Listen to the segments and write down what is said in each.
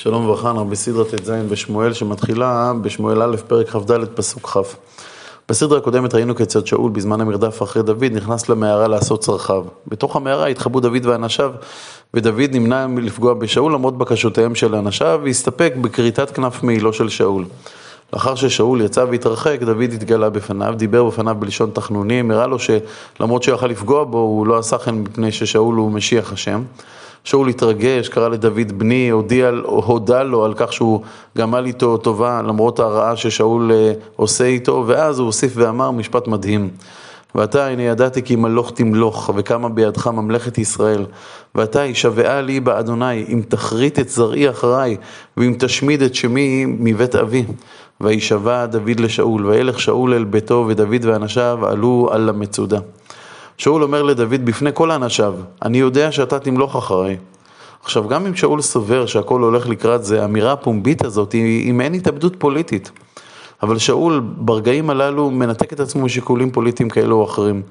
שלום וברכה, אנחנו בסדרה ט"ז בשמואל שמתחילה בשמואל א', פרק כ"ד, פסוק כ'. בסדרה הקודמת ראינו כיצד שאול בזמן המרדף אחרי דוד נכנס למערה לעשות צרכיו. בתוך המערה התחבאו דוד ואנשיו, ודוד נמנע מלפגוע בשאול למרות בקשותיהם של אנשיו, והסתפק בכריתת כנף מעילו של שאול. לאחר ששאול יצא והתרחק, דוד התגלה בפניו, דיבר בפניו בלשון תחנונים, הראה לו שלמרות שהוא יכל לפגוע בו, הוא לא עשה כן מפני ששאול הוא משיח השם. שאול התרגש, קרא לדוד בני, הודיע, הודה לו על כך שהוא גמל איתו טובה למרות הרעה ששאול אה, עושה איתו, ואז הוא הוסיף ואמר משפט מדהים. ואתה, הנה ידעתי כי מלוך תמלוך, וקמה בידך ממלכת ישראל. ואתה, ישבעה לי באדוני, אם תכרית את זרעי אחריי, ואם תשמיד את שמי מבית אבי. וישבע דוד לשאול, וילך שאול אל ביתו, ודוד ואנשיו עלו על המצודה. שאול אומר לדוד בפני כל אנשיו, אני יודע שאתה תמלוך אחריי. עכשיו, גם אם שאול סובר שהכל הולך לקראת זה, האמירה הפומבית הזאת היא מעין התאבדות פוליטית. אבל שאול ברגעים הללו מנתק את עצמו משיקולים פוליטיים כאלו או אחרים.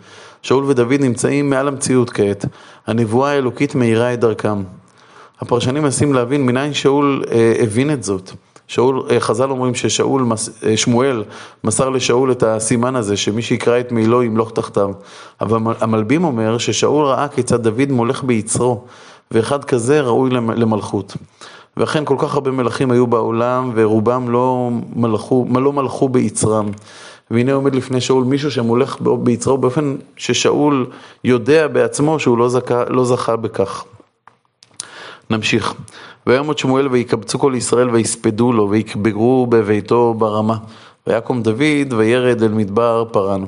שאול ודוד נמצאים מעל המציאות כעת. הנבואה האלוקית מאירה את דרכם. הפרשנים מנסים להבין מניין שאול אה, הבין את זאת. שאול, אה, חז"ל אומרים ששאול, אה, שמואל מסר לשאול את הסימן הזה, שמי שיקרא את מעילו ימלוך תחתיו. אבל המלבים אומר ששאול ראה כיצד דוד מולך ביצרו, ואחד כזה ראוי למלכות. ואכן כל כך הרבה מלכים היו בעולם, ורובם לא מלכו, לא מלכו ביצרם. והנה עומד לפני שאול מישהו שמולך ביצרו באופן ששאול יודע בעצמו שהוא לא, זכה, לא זכה בכך. נמשיך. וימות שמואל ויקבצו כל ישראל ויספדו לו ויקברו בביתו ברמה. ויקום דוד וירד אל מדבר פרן.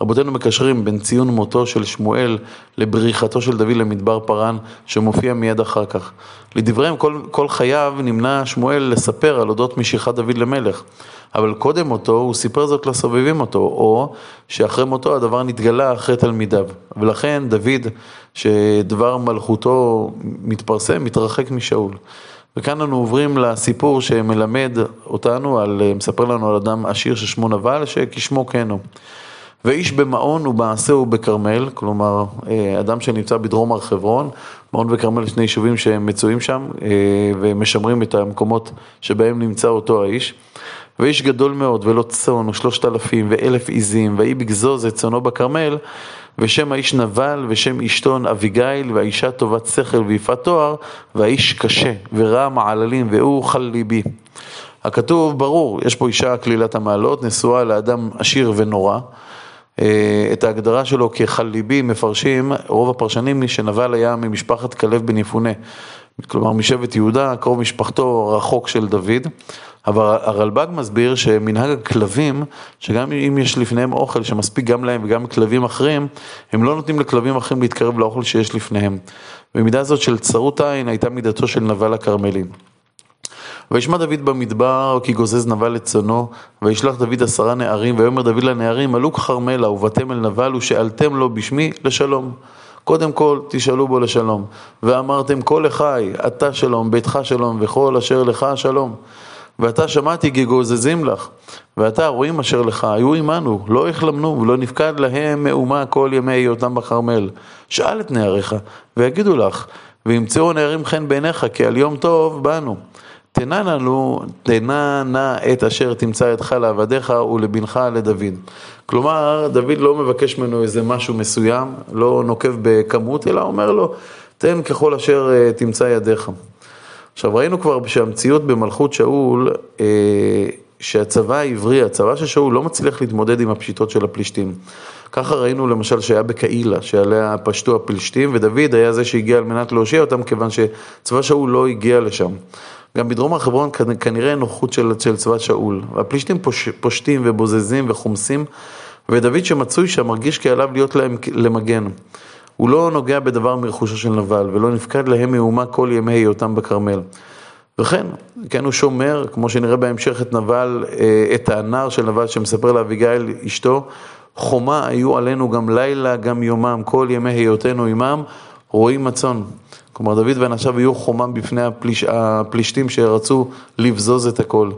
רבותינו מקשרים בין ציון מותו של שמואל לבריחתו של דוד למדבר פרן, שמופיע מיד אחר כך. לדבריהם, כל, כל חייו נמנע שמואל לספר על אודות משיכת דוד למלך. אבל קודם מותו הוא סיפר זאת לסובבים אותו, או שאחרי מותו הדבר נתגלה אחרי תלמידיו. ולכן דוד, שדבר מלכותו מתפרסם, מתרחק משאול. וכאן אנו עוברים לסיפור שמלמד אותנו, על, מספר לנו על אדם עשיר ששמו נבל, שכשמו כן הוא. ואיש במעון ובמעשהו בכרמל, כלומר אה, אדם שנמצא בדרום הר חברון, מעון וכרמל שני יישובים שהם מצויים שם אה, ומשמרים את המקומות שבהם נמצא אותו האיש. ואיש גדול מאוד ולא צאן ושלושת אלפים ואלף עיזים ויהי בגזוז את צאנו בכרמל ושם האיש נבל ושם אשתו אביגיל והאישה טובת שכל ויפת תואר והאיש קשה ורע מעללים והוא חל ליבי. הכתוב ברור, יש פה אישה כלילת המעלות, נשואה לאדם עשיר ונורא. אה, את ההגדרה שלו כחל ליבי מפרשים, רוב הפרשנים, שנבל היה ממשפחת כלב בן יפונה, כלומר משבט יהודה, קרוב משפחתו רחוק של דוד. אבל הרלב"ג מסביר שמנהג הכלבים, שגם אם יש לפניהם אוכל שמספיק גם להם וגם כלבים אחרים, הם לא נותנים לכלבים אחרים להתקרב לאוכל שיש לפניהם. במידה הזאת של צרות עין הייתה מידתו של נבל הכרמלים. וישמע דוד במדבר כי גוזז נבל את צאנו, וישלח דוד עשרה נערים, ויאמר דוד לנערים, עלו כרמלה ובאתם אל נבל ושאלתם לו בשמי לשלום. קודם כל תשאלו בו לשלום. ואמרתם כל אחי, אתה שלום, ביתך שלום, וכל אשר לך שלום. ואתה שמעתי כי גוזזים לך, ואתה רואים אשר לך, היו עמנו, לא החלמנו ולא נפקד להם מאומה כל ימי היותם בכרמל. שאל את נעריך, ויגידו לך, וימצאו הנערים חן בעיניך, כי על יום טוב באנו. תנה לנו, תנה נא את אשר תמצא ידך לעבדיך ולבנך לדוד. כלומר, דוד לא מבקש ממנו איזה משהו מסוים, לא נוקב בכמות, אלא אומר לו, תן ככל אשר אה, תמצא ידיך. עכשיו ראינו כבר שהמציאות במלכות שאול, אה, שהצבא העברי, הצבא של שאול לא מצליח להתמודד עם הפשיטות של הפלישתים. ככה ראינו למשל שהיה בקהילה, שעליה פשטו הפלישתים, ודוד היה זה שהגיע על מנת להושיע אותם, כיוון שצבא שאול לא הגיע לשם. גם בדרום הר חברון כנראה נוחות של, של צבא שאול. והפלישתים פוש, פושטים ובוזזים וחומסים, ודוד שמצוי שם מרגיש כי עליו להיות להם למגן. הוא לא נוגע בדבר מרכושו של נבל, ולא נפקד להם מאומה כל ימי היותם בכרמל. וכן, כן הוא שומר, כמו שנראה בהמשך את נבל, אה, את הנער של נבל שמספר לאביגיל אשתו, חומה היו עלינו גם לילה, גם יומם, כל ימי היותנו עמם, רואים מצון. כלומר, דוד ואנשיו היו חומם בפני הפליש, הפלישתים שרצו לבזוז את הכל.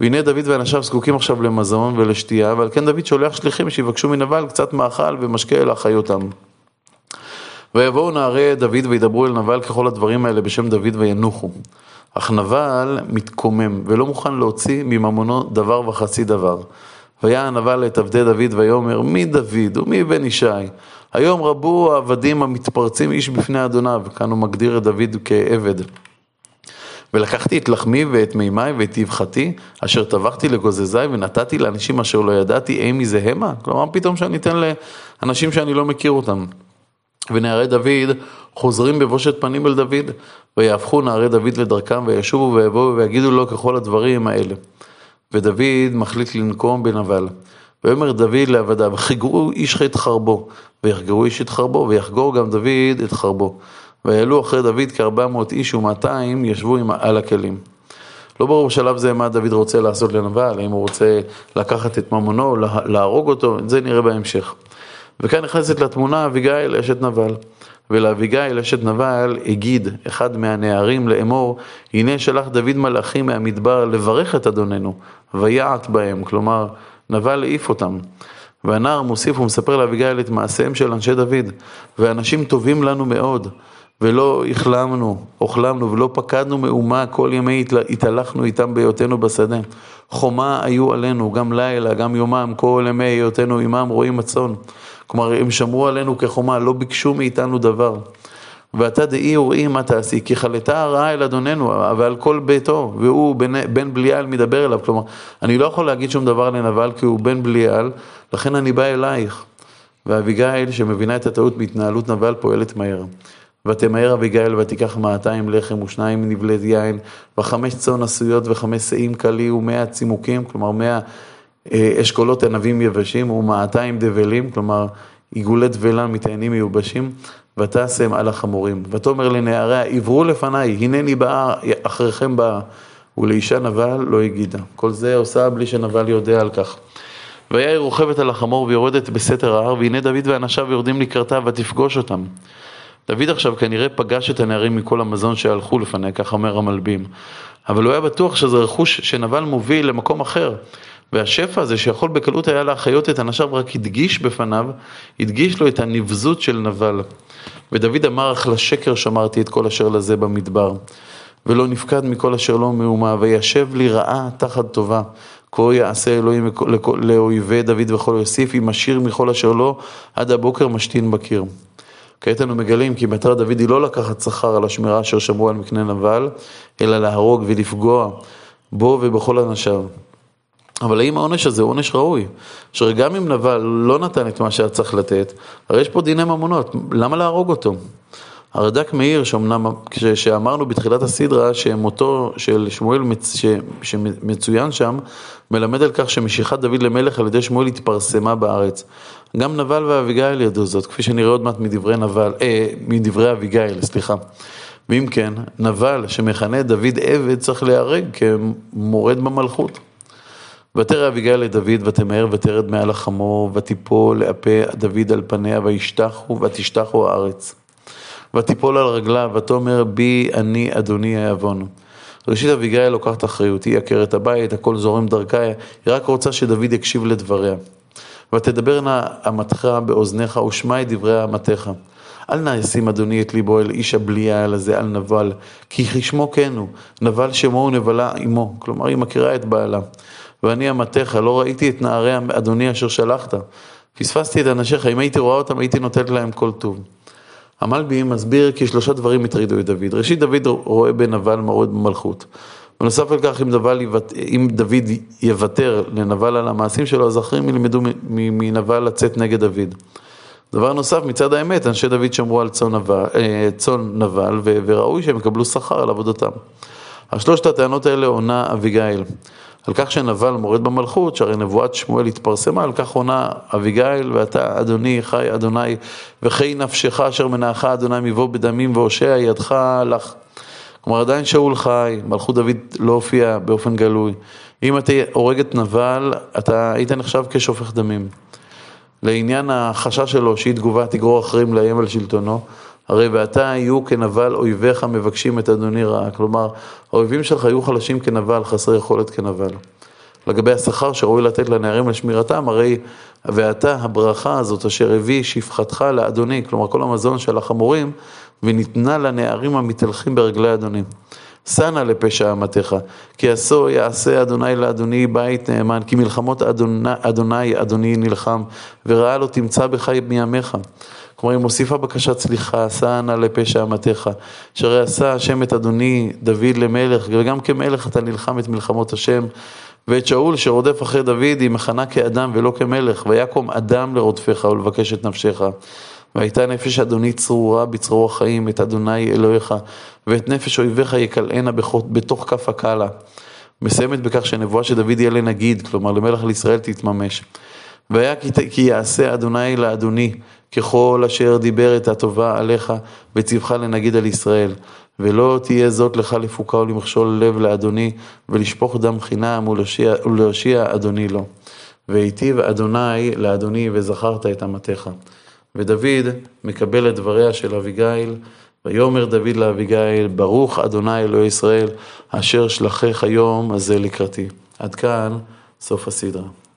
והנה דוד ואנשיו זקוקים עכשיו למזון ולשתייה, ועל כן דוד שולח שליחים שיבקשו מנבל קצת מאכל ומשקה לאחיותם. ויבואו נערי דוד וידברו אל נבל ככל הדברים האלה בשם דוד וינוחו. אך נבל מתקומם ולא מוכן להוציא מממונו דבר וחצי דבר. ויען נבל את עבדי דוד ויאמר מי דוד ומי בן ישי היום רבו העבדים המתפרצים איש בפני אדוניו כאן הוא מגדיר את דוד כעבד ולקחתי את לחמי ואת מימי ואת אבחתי, אשר טבחתי לגוזזי ונתתי לאנשים אשר לא ידעתי אימי זה המה? כלומר, פתאום שאני אתן לאנשים שאני לא מכיר אותם. ונערי דוד חוזרים בבושת פנים אל דוד, ויהפכו נערי דוד לדרכם, וישובו ויבואו ויגידו לו ככל הדברים האלה. ודוד מחליט לנקום בנבל. ויאמר דוד לעבדיו, חיגרו איש את חרבו, ויחגרו איש את חרבו, ויחגור גם דוד את חרבו. ויעלו אחרי דוד כארבע מאות איש ומאתיים ישבו עם, על הכלים. לא ברור בשלב זה מה דוד רוצה לעשות לנבל, האם הוא רוצה לקחת את ממונו, להרוג אותו, את זה נראה בהמשך. וכאן נכנסת לתמונה אביגיל אשת נבל. ולאביגיל אשת נבל הגיד אחד מהנערים לאמור, הנה שלח דוד מלאכים מהמדבר לברך את אדוננו, ויעט בהם, כלומר, נבל העיף אותם. והנער מוסיף ומספר לאביגיל את מעשיהם של אנשי דוד, ואנשים טובים לנו מאוד. ולא החלמנו, אוכלמנו ולא פקדנו מאומה, כל ימי התהלכנו איתם בהיותנו בשדה. חומה היו עלינו, גם לילה, גם יומם, כל ימי היותנו עמם רואים הצאן. כלומר, הם שמרו עלינו כחומה, לא ביקשו מאיתנו דבר. ואתה דאי וראי מה תעשי, כי חלתה הרעה אל אדוננו ועל כל ביתו, והוא בן, בן בליעל מדבר אליו. כלומר, אני לא יכול להגיד שום דבר לנבל כי הוא בן בליעל, לכן אני בא אלייך. ואביגיל, שמבינה את הטעות בהתנהלות נבל, פועלת מהר. ותמהר אביגיל ותיקח מאתיים לחם ושניים נבלת יין וחמש צאן עשויות וחמש שאים קלי ומאה צימוקים, כלומר מאה אה, אשכולות ענבים יבשים ומאתיים דבלים, כלומר עיגולי דבלה מטענים מיובשים, ותשם על החמורים. ותאמר לנעריה, עברו לפניי, הנני באה, אחריכם באה. ולאישה נבל לא הגידה. כל זה עושה בלי שנבל יודע על כך. ויאיר רוכבת על החמור ויורדת בסתר ההר, והנה דוד ואנשיו יורדים לקראתה ותפגוש אותם. דוד עכשיו כנראה פגש את הנערים מכל המזון שהלכו לפניה, כך אומר המלבים. אבל הוא היה בטוח שזה רכוש שנבל מוביל למקום אחר. והשפע הזה שיכול בקלות היה להחיות את אנשיו רק הדגיש בפניו, הדגיש לו את הנבזות של נבל. ודוד אמר, אך לשקר שמרתי את כל אשר לזה במדבר. ולא נפקד מכל אשר לא מאומה, וישב לי רעה תחת טובה. כה יעשה אלוהים לאויבי דוד וכל יוסיף, אם עשיר מכל אשר לא, עד הבוקר משתין בקיר. כעת אנו מגלים כי מטרת דוד היא לא לקחת שכר על השמירה אשר שמרו על מקנה נבל, אלא להרוג ולפגוע בו ובכל אנשיו. אבל האם העונש הזה הוא עונש ראוי? אשר גם אם נבל לא נתן את מה שהיה צריך לתת, הרי יש פה דיני ממונות, למה להרוג אותו? הרד"ק מאיר, שאומנם, שאמרנו בתחילת הסדרה, שמותו של שמואל ש, שמצוין שם, מלמד על כך שמשיכת דוד למלך על ידי שמואל התפרסמה בארץ. גם נבל ואביגיל ידעו זאת, כפי שנראה עוד מעט מדברי נבל, אה, מדברי אביגיל, סליחה. ואם כן, נבל שמכנה דוד עבד צריך להיהרג כמורד במלכות. ותרא אביגיל לדוד ותמהר ותרד מעל החמור ותיפול לאפה דוד על פניה וישתחו ותשתחו הארץ. ותיפול על רגליו ותאמר בי אני אדוני העוון. ראשית אביגיל לוקחת אחריות, היא עקרת הבית, הכל זורם דרכה, היא רק רוצה שדוד יקשיב לדבריה. ותדבר נא אמתך באוזניך ושמע את דברי אמתך. אל נא ישים אדוני את ליבו אל איש הבליעל הזה, אל נבל, כי כשמו כן הוא, נבל שמו ונבלה עמו, כלומר היא מכירה את בעלה. ואני אמתך, לא ראיתי את נערי אדוני אשר שלחת. פספסתי את אנשיך, אם הייתי רואה אותם הייתי נותנת להם כל טוב. המלבי מסביר כי שלושה דברים הטרידו את דוד. ראשית, דוד רואה בנבל מרוד במלכות. בנוסף על כך, אם, דבל, אם דוד יוותר לנבל על המעשים שלו, אז אחרים ילמדו מנבל לצאת נגד דוד. דבר נוסף, מצד האמת, אנשי דוד שמרו על צאן נבל, אה, צאן נבל וראוי שהם יקבלו שכר על עבודתם. על שלושת הטענות האלה עונה אביגיל. על כך שנבל מורד במלכות, שהרי נבואת שמואל התפרסמה, על כך עונה אביגיל, ואתה אדוני חי אדוני, וחי נפשך אשר מנעך אדוני מבוא בדמים והושע ידך לך. כלומר עדיין שאול חי, מלכות דוד לא הופיע באופן גלוי. אם אתה הורג את נבל, אתה היית נחשב כשופך דמים. לעניין החשש שלו שהיא תגובה תגרור אחרים לאיים על שלטונו, הרי ואתה יהיו כנבל אויביך מבקשים את אדוני רעה. כלומר, האויבים שלך יהיו חלשים כנבל, חסרי יכולת כנבל. לגבי השכר שראוי לתת לנערים לשמירתם, הרי ואתה הברכה הזאת אשר הביא שפחתך לאדוני, כלומר כל המזון של החמורים, וניתנה לנערים המתהלכים ברגלי אדוני. שא נא לפשע אמתך, כי עשו יעשה אדוני לאדוני בית נאמן, כי מלחמות אדוני, אדוני אדוני נלחם, ורעה לא תמצא בך מימיך. כלומר, היא מוסיפה בקשת סליחה, שא נא לפשע אמתך, שהרי עשה השם את אדוני דוד למלך, וגם כמלך אתה נלחם את מלחמות השם. ואת שאול שרודף אחרי דוד היא מכנה כאדם ולא כמלך, ויקום אדם לרודפך ולבקש את נפשך. והייתה נפש אדוני צרורה בצרור החיים, את אדוני אלוהיך, ואת נפש אויביך יקלענה בתוך כף הקלה. מסיימת בכך שנבואה של דוד יהיה לנגיד, כלומר למלך על ישראל תתממש. והיה כי יעשה אדוני לאדוני, ככל אשר דיבר את הטובה עליך, וציווך לנגיד על ישראל. ולא תהיה זאת לך לפוקה ולמכשול לב לאדוני, ולשפוך דם חינם ולהושיע אדוני לו. והיטיב אדוני לאדוני וזכרת את אמתך. ודוד מקבל את דבריה של אביגיל, ויאמר דוד לאביגיל, ברוך אדוני אלוהי ישראל, אשר שלחך היום הזה לקראתי. עד כאן סוף הסדרה.